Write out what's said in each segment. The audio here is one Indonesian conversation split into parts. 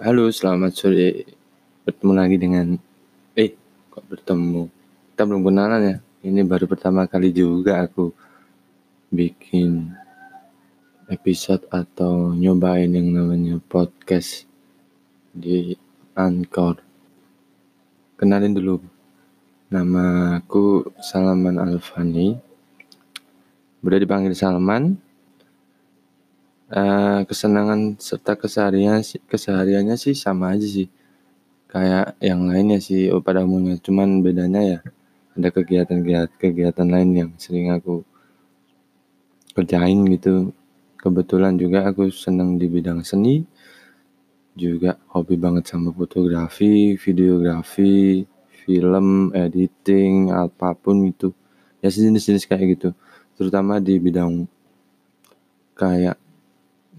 Halo, selamat sore. Bertemu lagi dengan eh kok bertemu? Kita belum kenalan ya. Ini baru pertama kali juga aku bikin episode atau nyobain yang namanya podcast di Anchor. Kenalin dulu. Nama aku Salman Alfani. Udah dipanggil Salman. Uh, kesenangan serta keseharian kesehariannya sih sama aja sih. Kayak yang lainnya sih oh, pada umumnya. Cuman bedanya ya ada kegiatan-kegiatan kegiatan lain yang sering aku kerjain gitu. Kebetulan juga aku senang di bidang seni juga hobi banget sama fotografi videografi film editing apa pun itu ya sejenis-jenis kayak gitu. Terutama di bidang kayak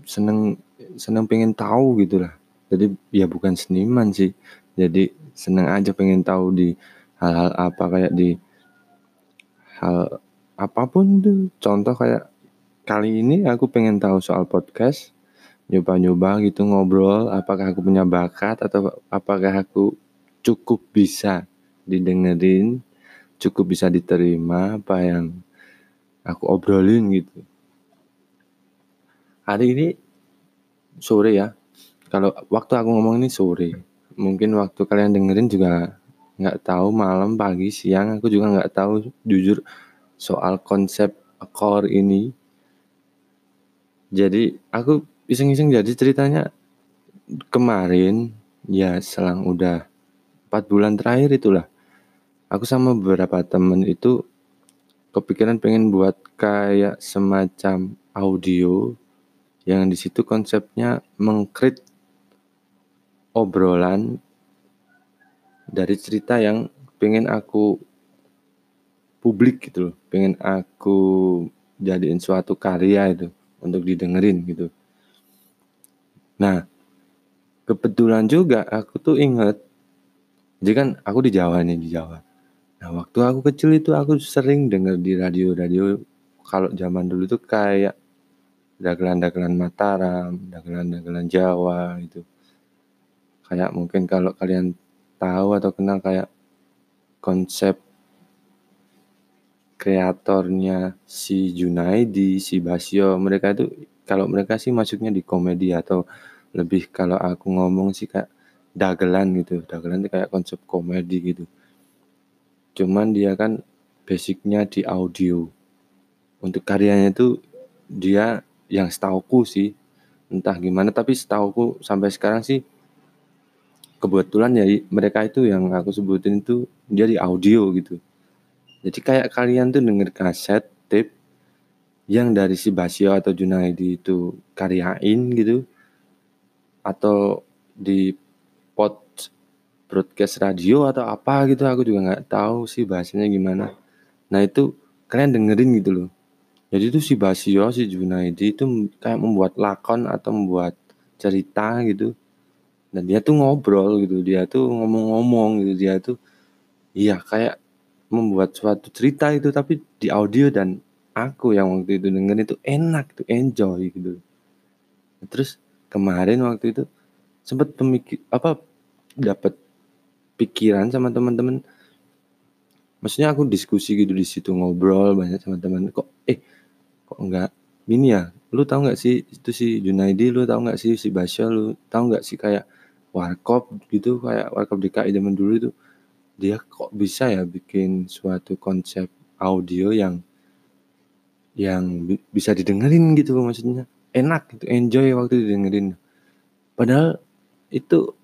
seneng seneng pengen tahu gitu lah. Jadi ya bukan seniman sih. Jadi seneng aja pengen tahu di hal-hal apa kayak di hal apa pun tuh contoh kayak kali ini aku pengen tahu soal podcast. Nyoba-nyoba gitu ngobrol apakah aku punya bakat atau apakah aku cukup bisa didengerin cukup bisa diterima apa yang aku obrolin gitu hari ini sore ya. Kalau waktu aku ngomong ini sore. Mungkin waktu kalian dengerin juga nggak tahu malam, pagi, siang. Aku juga nggak tahu jujur soal konsep core ini. Jadi aku iseng-iseng jadi ceritanya kemarin ya selang udah empat bulan terakhir itulah aku sama beberapa temen itu kepikiran pengen buat kayak semacam audio yang di situ konsepnya mengkrit obrolan dari cerita yang pengen aku publik gitu loh, pengen aku jadiin suatu karya itu untuk didengerin gitu. Nah, kebetulan juga aku tuh inget, jadi kan aku di Jawa nih di Jawa. Nah, waktu aku kecil itu aku sering denger di radio-radio kalau zaman dulu tuh kayak dagelan-dagelan Mataram, dagelan-dagelan Jawa itu. Kayak mungkin kalau kalian tahu atau kenal kayak konsep kreatornya si Junaidi, si Basio, mereka itu kalau mereka sih masuknya di komedi atau lebih kalau aku ngomong sih kayak dagelan gitu. Dagelan itu kayak konsep komedi gitu. Cuman dia kan basicnya di audio. Untuk karyanya itu dia yang setauku sih entah gimana tapi setauku sampai sekarang sih kebetulan ya mereka itu yang aku sebutin itu dia di audio gitu. Jadi kayak kalian tuh denger kaset tape yang dari si Basio atau Junaidi itu karyain gitu atau di pot broadcast radio atau apa gitu aku juga nggak tahu sih bahasanya gimana. Nah itu kalian dengerin gitu loh jadi itu si Basio, si Junaidi itu kayak membuat lakon atau membuat cerita gitu. Dan dia tuh ngobrol gitu, dia tuh ngomong-ngomong gitu, dia tuh iya kayak membuat suatu cerita itu tapi di audio dan aku yang waktu itu dengerin itu enak tuh, enjoy gitu. Terus kemarin waktu itu sempat pemikir apa dapat pikiran sama teman-teman maksudnya aku diskusi gitu di situ ngobrol banyak sama teman kok eh kok enggak? Ini ya lu tahu nggak sih itu si Junaidi lu tahu nggak sih si Basya lu tahu nggak sih kayak warkop gitu kayak warkop DKI zaman dulu itu? Dia kok bisa ya bikin suatu konsep audio yang yang bisa didengerin gitu maksudnya. Enak gitu enjoy waktu didengerin. Padahal itu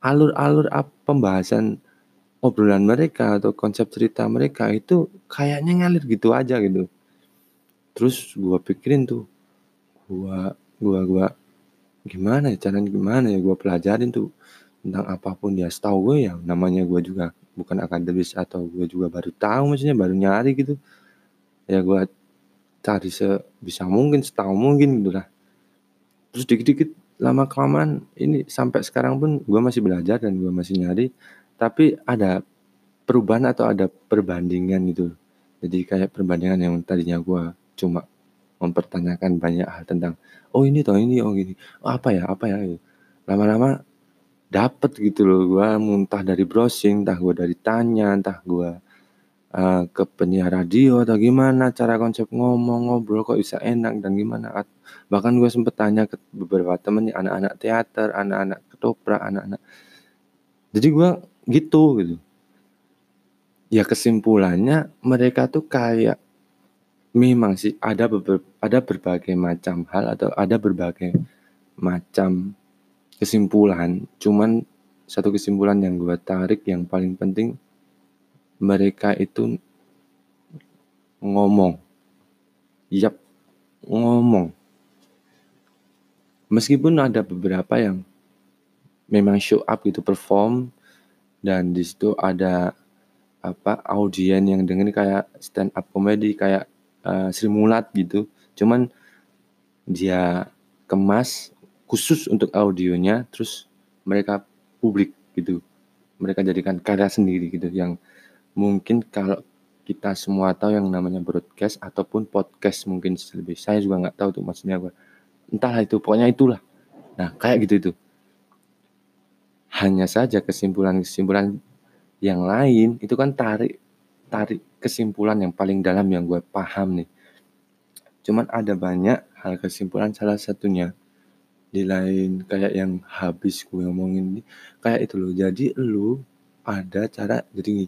alur-alur pembahasan obrolan mereka atau konsep cerita mereka itu kayaknya ngalir gitu aja gitu terus gua pikirin tuh gua gua gua gimana ya caranya gimana ya gua pelajarin tuh tentang apa pun ya setahu gue ya namanya gue juga bukan akademis atau gue juga baru tahu maksudnya baru nyari gitu. Ya gue cari sebisa mungkin setahu mungkin gitu lah. Terus dikit-dikit lama kelamaan ini sampai sekarang pun gue masih belajar dan gue masih nyari. Tapi ada perubahan atau ada perbandingan gitu. Jadi kayak perbandingan yang tadinya gue cuma mempertanyakan banyak hal tentang oh ini toh ini oh gini oh, apa ya apa ya gitu. lama-lama dapet gitu loh, gua muntah dari browsing, entah gua dari tanya, entah gua uh, ke penyiar radio atau gimana cara konsep ngomong, ngobrol kok bisa enak dan gimana. Bahkan gue sempet tanya ke beberapa temen anak-anak teater, anak-anak ketoprak, anak-anak. Jadi gue gitu gitu. Ya kesimpulannya mereka tuh kayak memang sih ada ber, ada berbagai macam hal atau ada berbagai macam kesimpulan. Cuman satu kesimpulan yang gue tarik yang paling penting mereka itu ngomong. Yap, ngomong. Meskipun ada beberapa yang memang show up gitu perform dan di situ ada apa audien yang dengerin kayak stand up comedy kayak uh, Sri Mulat gitu. Cuman dia kemas khusus untuk audionya terus mereka publik gitu. Mereka jadikan karya sendiri gitu yang mungkin kalau kita semua tahu yang namanya broadcast ataupun podcast mungkin lebih saya juga nggak tahu tuh maksudnya gue entahlah itu pokoknya itulah nah kayak gitu itu hanya saja kesimpulan-kesimpulan yang lain itu kan tarik tarik kesimpulan yang paling dalam yang gue paham nih. Cuman ada banyak hal kesimpulan salah satunya di lain kayak yang habis gue ngomongin ini kayak itu loh. Jadi lu ada cara jadi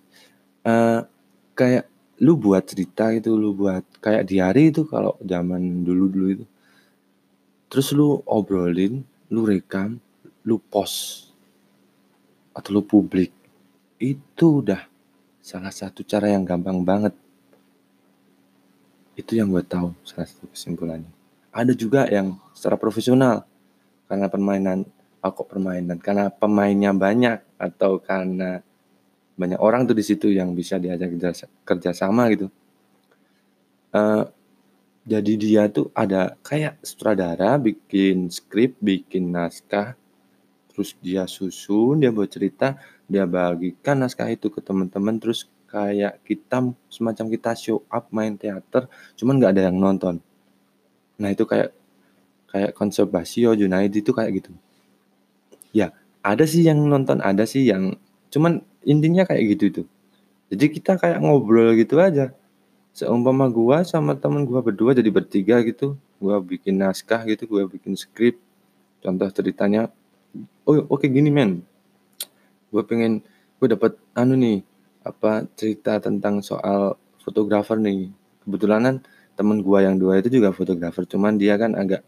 uh, kayak lu buat cerita itu lu buat kayak diary itu kalau zaman dulu dulu itu. Terus lu obrolin lu rekam lu post atau lu publik itu udah salah satu cara yang gampang banget. Itu yang gue tahu salah satu kesimpulannya. Ada juga yang secara profesional karena permainan aku oh, permainan? Karena pemainnya banyak atau karena banyak orang tuh di situ yang bisa diajak kerja, kerja sama gitu. Uh, jadi dia tuh ada kayak sutradara bikin skrip, bikin naskah, terus dia susun, dia buat cerita, dia bagikan naskah itu ke teman-teman, terus kayak kita semacam kita show up main teater, cuman nggak ada yang nonton. Nah itu kayak kayak konsep Basio, Junaidi itu kayak gitu. Ya ada sih yang nonton, ada sih yang cuman intinya kayak gitu tuh. Jadi kita kayak ngobrol gitu aja seumpama gua sama temen gua berdua jadi bertiga gitu gua bikin naskah gitu gua bikin skrip contoh ceritanya oh oke okay, gini men. Gua pengen gua dapat anu nih apa cerita tentang soal fotografer nih. Kebetulan temen gua yang dua itu juga fotografer cuman dia kan agak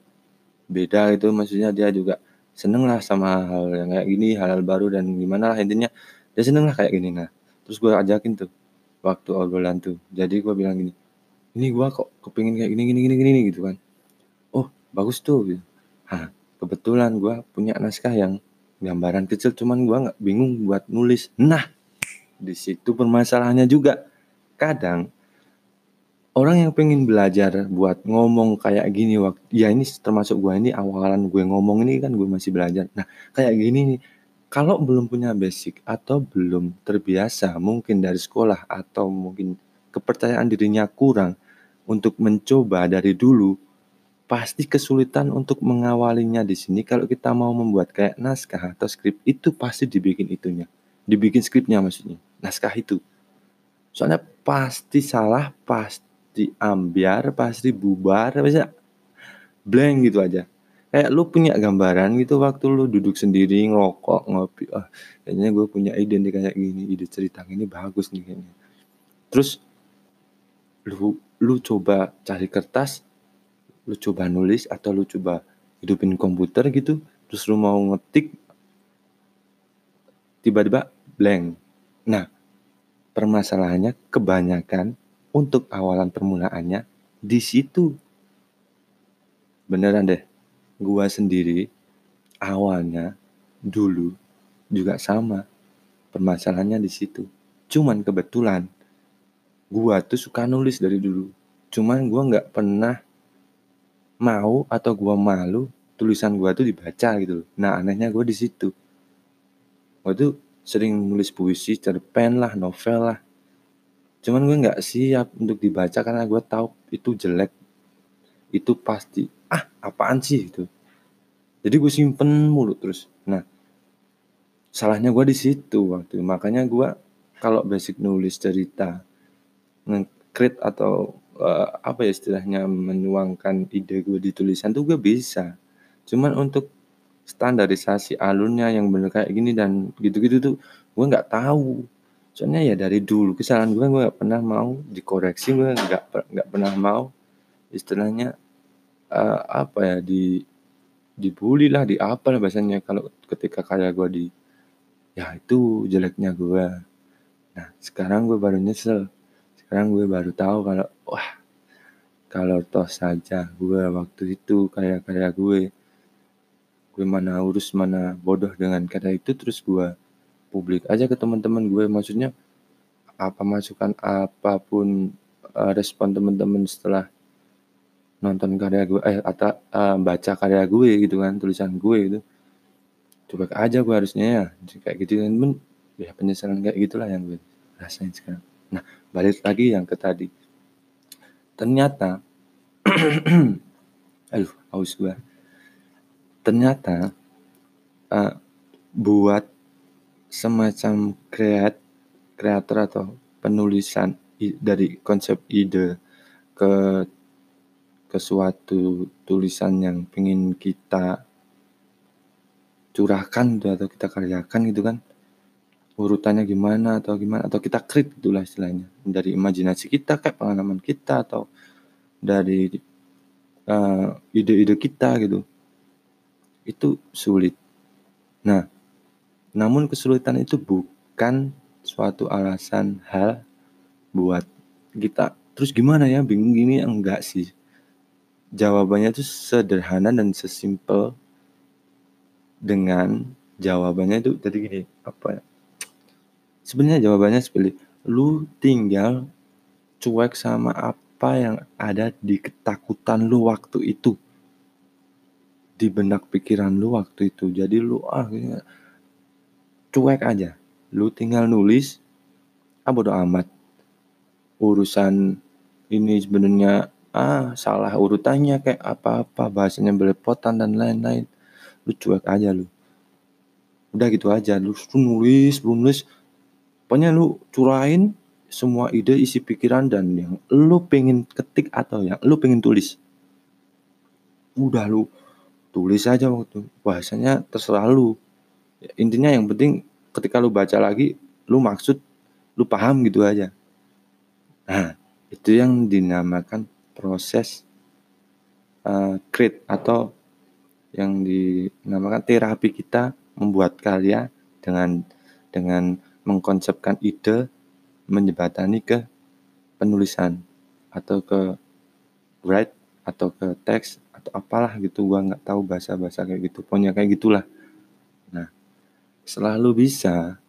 beda gitu. Maksudnya dia juga seneng lah sama hal yang kayak gini hal, -hal baru dan gimana lah. Intinya dia seneng lah kayak gini. Nah terus gue ajakin tuh waktu obrolan tuh. Jadi gue bilang gini ini gue kok kepingin kayak gini gini gini gini gitu kan. Oh bagus tuh gitu. Hah, kebetulan gue punya naskah yang gambaran kecil cuman gue nggak bingung buat nulis. Nah di situ permasalahannya juga. Kadang orang yang pengen belajar buat ngomong kayak gini waktu ya ini termasuk gue ini awalan gue ngomong ini kan gue masih belajar. Nah kayak gini nih kalau belum punya basic atau belum terbiasa mungkin dari sekolah atau mungkin kepercayaan dirinya kurang untuk mencoba dari dulu, pasti kesulitan untuk mengawalinya di sini kalau kita mau membuat kayak naskah atau skrip itu pasti dibikin itunya. Dibikin skripnya maksudnya, naskah itu. Soalnya pasti salah, pasti ambiar, pasti bubar, bisa blank gitu aja kayak lu punya gambaran gitu waktu lu duduk sendiri ngerokok ngopi ah kayaknya gue punya ide nih kayak gini ide cerita ini bagus nih kayaknya terus lu lu coba cari kertas lu coba nulis atau lu coba hidupin komputer gitu terus lu mau ngetik tiba-tiba blank. Nah permasalahannya kebanyakan untuk awalan permulaannya di situ. Beneran deh gua sendiri awalnya dulu juga sama permasalahannya di situ. Cuman kebetulan gua tuh suka nulis dari dulu. Cuman gua nggak pernah mau atau gua malu tulisan gua tuh dibaca gitu loh. Nah anehnya gua di situ. Gua tuh sering nulis puisi cerpen lah novel lah. Cuman gue nggak siap untuk dibaca karena gue tahu itu jelek. Itu pasti ah apaan sih? itu jadi gue simpen mulu terus. Nah salahnya gue di situ waktu makanya gue kalau basic nulis cerita nge-create atau uh, apa ya istilahnya menuangkan ide gue di tulisan tuh gue bisa. Cuman untuk standarisasi alurnya yang bener kayak gini dan gitu-gitu tuh gue nggak tahu. Soalnya ya dari dulu kesalahan gue gue nggak pernah mau dikoreksi gue nggak nggak pernah mau istilahnya uh, apa ya di dibully lah di apa lah bahasanya kalau ketika karya gue di ya itu jeleknya gue. Nah sekarang gue baru nyesel sekarang gue baru tahu kalau wah kalau toh saja gue waktu itu karya-karya gue gue mana urus mana bodoh dengan kata itu terus gue publik aja ke teman-teman gue. Maksudnya apa masukan apa pun uh, respon teman-teman setelah nonton karya gue eh atau uh, baca karya gue gitu kan tulisan gue itu coba aja gue harusnya ya kayak gitu. Kan ya penyesalan kayak gitulah yang gue rasain sekarang nah balik lagi yang ke tadi. Ternyata aduh haus gue ternyata uh, buat semacam kreat kreator atau penulisan dari konsep ide ke ke suatu tulisan yang pengen kita curahkan atau kita karyakan gitu kan urutannya gimana atau gimana atau kita krit itulah istilahnya. Dari imajinasi kita kayak pengalaman kita atau dari uh, ide-ide kita gitu. Itu sulit. Nah namun kesulitan itu bukan suatu alasan hal buat kita. Terus gimana ya bingung gini enggak sih. Jawabannya itu sederhana dan sesimpel dengan jawabannya itu tadi gini apa ya sebenarnya jawabannya seperti lu tinggal cuek sama apa yang ada di ketakutan lu waktu itu. Di benak pikiran lu waktu itu. Jadi lu ah cuek aja. Lu tinggal nulis ah bodo amat. Urusan ini sebenarnya ah salah urutannya kayak apa-apa bahasanya belepotan dan lain-lain. Lu cuek aja lu. Udah gitu aja. Lu nulis lu nulis pokoknya lu curahin semua ide isi pikiran dan yang lu pengen ketik atau yang lu pengen tulis. Udah lu tulis aja waktu bahasanya terserah lu. Intinya yang penting ketika lu baca lagi lu maksud lu paham gitu aja. Nah itu yang dinamakan proses uh, create atau yang dinamakan terapi kita membuat karya dengan dengan mengkonsepkan ide menyebatani ke penulisan atau ke write atau ke teks atau apalah gitu gua nggak tahu bahasa-bahasa kayak gitu pokoknya kayak gitulah nah selalu bisa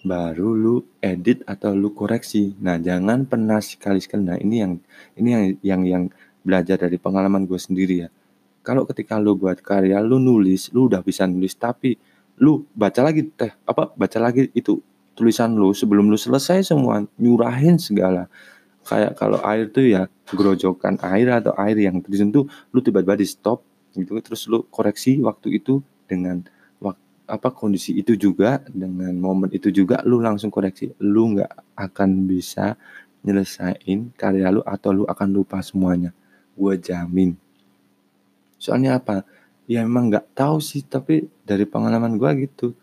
baru lu edit atau lu koreksi. Nah, jangan pernah sekali-sekali. Nah, ini yang ini yang yang yang belajar dari pengalaman gue sendiri ya. Kalau ketika lu buat karya, lu nulis, lu udah bisa nulis, tapi lu baca lagi teh apa baca lagi itu tulisan lu sebelum lu selesai semua nyurahin segala. Kayak kalau air tuh ya gerojokan air atau air yang tulisan tuh lu tiba-tiba di stop gitu terus lu koreksi waktu itu dengan apa kondisi itu juga dengan momen itu juga lu langsung koreksi lu nggak akan bisa nyelesain karya lu atau lu akan lupa semuanya. Gue jamin. Soalnya apa ya emang nggak tahu sih tapi dari pengalaman gue gitu.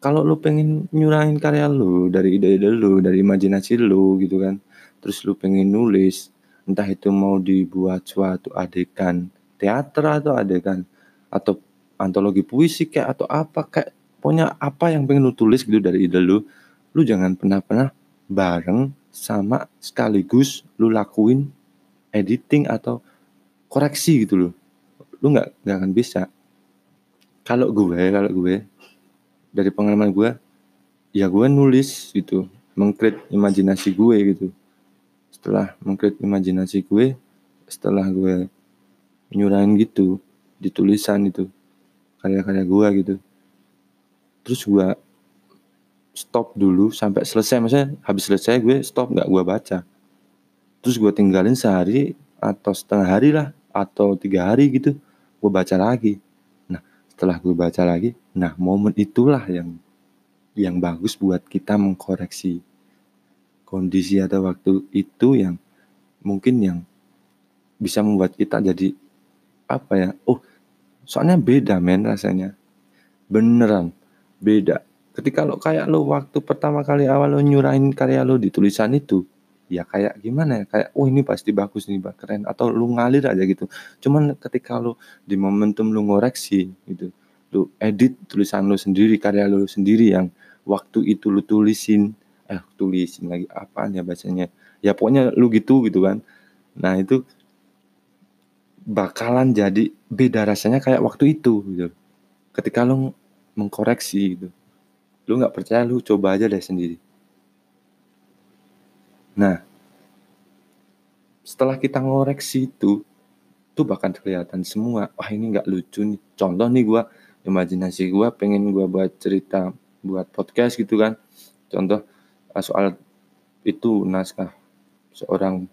Kalau lu pengen nyurahin karya lu dari ide-ide lu dari imajinasi lu gitu kan terus lu pengen nulis entah itu mau dibuat suatu adegan teater atau adegan atau antologi puisi kayak atau apa kayak pokoknya apa yang pengen lu tulis gitu dari ide lu lu jangan pernah-pernah bareng sama sekaligus lu lakuin editing atau koreksi gitu loh lu nggak nggak akan bisa. Kalau gue kalau gue dari pengalaman gue ya gue nulis gitu mengkrit imajinasi gue gitu. Setelah mengkrit imajinasi gue setelah gue nyurahin gitu di tulisan itu karya-karya gue gitu. Terus gue stop dulu sampai selesai maksudnya habis selesai gue stop nggak gue baca. Terus gue tinggalin sehari atau setengah hari lah atau tiga hari gitu gue baca lagi. Nah setelah gue baca lagi nah momen itulah yang yang bagus buat kita mengkoreksi kondisi atau waktu itu yang mungkin yang bisa membuat kita jadi apa ya oh soalnya beda men rasanya. Beneran beda. Ketika lo kayak lo waktu pertama kali awal lo nyurahin karya lo di tulisan itu ya kayak gimana ya? Kayak oh ini pasti bagus nih keren. Atau lu ngalir aja gitu. Cuman ketika lu di momentum lu ngoreksi gitu lu edit tulisan lu sendiri karya lu sendiri yang waktu itu lu tulisin eh tulisin lagi apaan ya bacanya? Ya pokoknya lu gitu gitu kan. Nah itu bakalan jadi beda rasanya kayak waktu itu gitu. Ketika lu mengkoreksi gitu. Lu nggak percaya lu coba aja deh sendiri Nah, setelah kita ngoreksi itu, tuh bahkan kelihatan semua, wah ini nggak lucu nih. Contoh nih gue, imajinasi gue pengen gue buat cerita, buat podcast gitu kan. Contoh ah, soal itu naskah seorang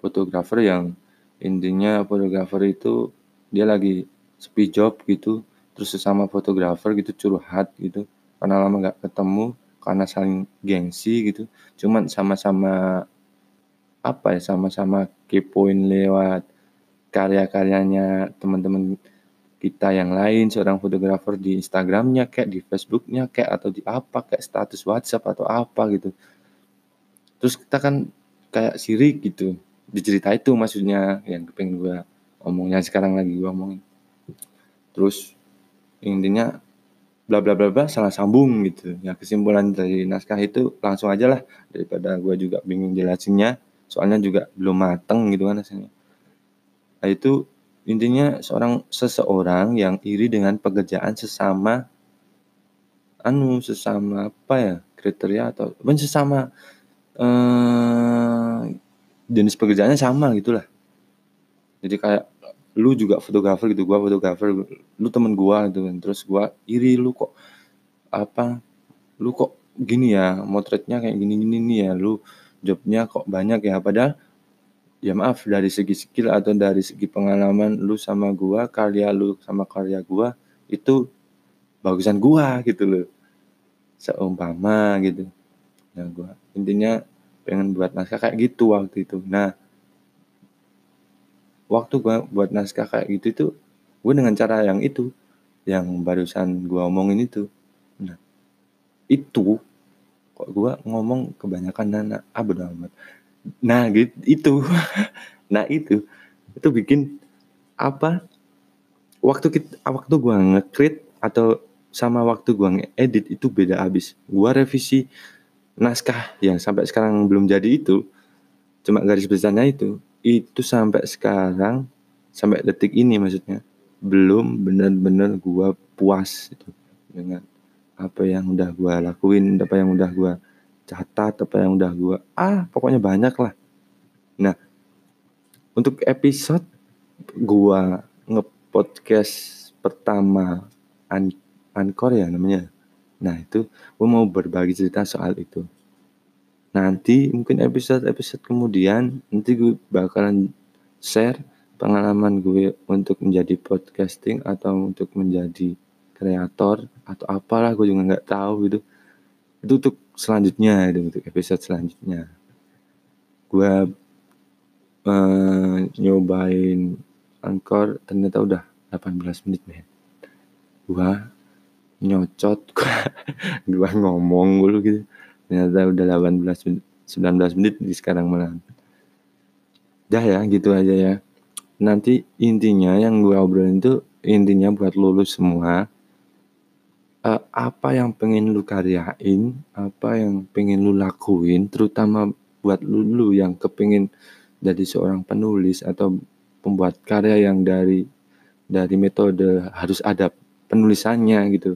fotografer yang intinya fotografer itu dia lagi sepi job gitu, terus sesama fotografer gitu curhat gitu, karena lama nggak ketemu, karena saling gengsi gitu. Cuman sama-sama apa ya sama-sama kepoin lewat karya-karyanya teman-teman kita yang lain seorang fotografer di Instagramnya kayak di Facebooknya kayak atau di apa kayak status WhatsApp atau apa gitu. Terus kita kan kayak sirik gitu. Dicerita itu maksudnya yang kepengen gue omongnya sekarang lagi gue omongin. Terus intinya bla bla bla bla salah sambung gitu. Ya kesimpulan dari naskah itu langsung aja lah. Daripada gue juga bingung jelasinnya soalnya juga belum mateng gitu kan rasanya nah itu intinya seorang seseorang yang iri dengan pekerjaan sesama anu sesama apa ya kriteria atau bukan sesama eh, jenis pekerjaannya sama gitulah. Jadi kayak lu juga fotografer gitu gua fotografer lu temen gua gitu kan. Terus gua iri lu kok apa lu kok gini ya motretnya kayak gini gini nih ya lu jobnya kok banyak ya. Padahal ya maaf dari segi skill atau dari segi pengalaman lu sama gua karya lu sama karya gua itu bagusan gua gitu loh. Seumpama gitu. Nah gua intinya pengen buat naskah kayak gitu waktu itu. Nah waktu gue buat naskah kayak gitu itu gue dengan cara yang itu yang barusan gue omongin itu. Nah itu kok gue ngomong kebanyakan nana ah amat. Nah gitu itu. Nah itu itu bikin apa waktu kita waktu gue ngekrit atau sama waktu gue ngedit itu beda abis gue revisi naskah yang sampai sekarang belum jadi itu cuma garis besarnya itu itu sampai sekarang sampai detik ini maksudnya belum benar-benar gua puas itu dengan apa yang udah gua lakuin apa yang udah gua catat apa yang udah gua ah pokoknya banyak lah. Nah untuk episode gua ngepodcast pertama an Anchor ya namanya. Nah itu gua mau berbagi cerita soal itu nanti mungkin episode-episode kemudian nanti gue bakalan share pengalaman gue untuk menjadi podcasting atau untuk menjadi kreator atau apalah gue juga nggak tahu gitu. Itu untuk selanjutnya itu untuk episode selanjutnya. Gue uh, nyobain angkor ternyata udah 18 menit men. Gue nyocot gue ngomong dulu gitu ternyata udah 18 19 menit di sekarang malam dah ya gitu aja ya. Nanti intinya yang gue obrolin itu intinya buat lulus semua uh, apa yang pengen lu karyain apa yang pengen lu lakuin terutama buat lu, lu yang kepingin jadi seorang penulis atau pembuat karya yang dari dari metode harus ada penulisannya gitu.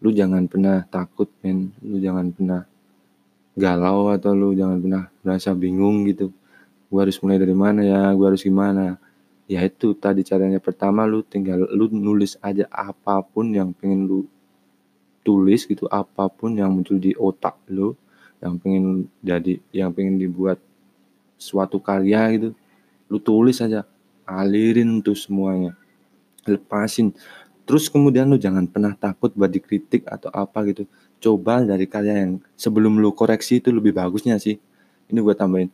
Lu jangan pernah takut men. Lu jangan pernah galau atau lu jangan pernah merasa bingung gitu. Gue harus mulai dari mana ya gue harus gimana? Ya itu tadi caranya pertama lu tinggal lu nulis aja apa pun yang pengen lu tulis gitu apa pun yang muncul di otak lu yang pengen jadi yang pengen dibuat suatu karya gitu lu tulis aja alirin tuh semuanya lepasin. Terus kemudian lu jangan pernah takut buat dikritik atau apa gitu. Coba dari karya yang sebelum lu koreksi itu lebih bagusnya sih. Ini gue tambahin.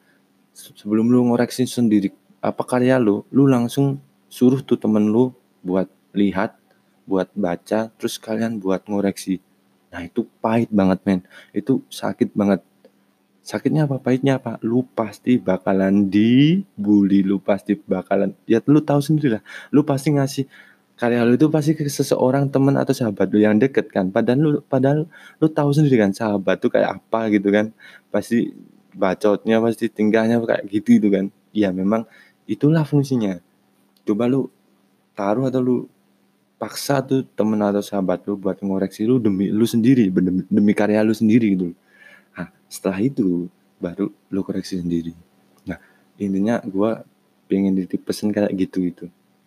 Sebelum lu ngoreksi sendiri apa karya lu, lu langsung suruh tuh temen lu buat lihat, buat baca, terus kalian buat ngoreksi. Nah itu pahit banget men. Itu sakit banget. Sakitnya apa? Pahitnya apa? Lu pasti bakalan dibully, lu pasti bakalan ya lu tahu sendiri lah. Lu pasti ngasih karya lu itu pasti ke seseorang teman atau sahabat lu yang deket kan. Padahal lu padahal lu tahu sendiri kan sahabat tuh kayak apa gitu kan. Pasti bacotnya pasti tingkahnya kayak gitu itu kan. Ya memang itulah fungsinya. Coba lu taruh atau lu paksa tuh temen atau sahabat lu buat ngoreksi lu demi lu sendiri demi, demi karya lu sendiri gitu. Nah setelah itu baru lu koreksi sendiri. Nah intinya gue pengen ditip pesen kayak gitu itu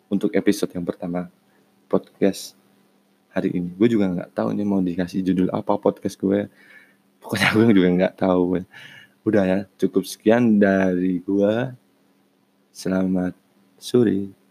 untuk episode yang pertama podcast hari ini. Gue juga nggak tahu nih mau dikasih judul apa podcast gue. Pokoknya gue juga nggak tahu. Udah ya, cukup sekian dari gue. Selamat sore.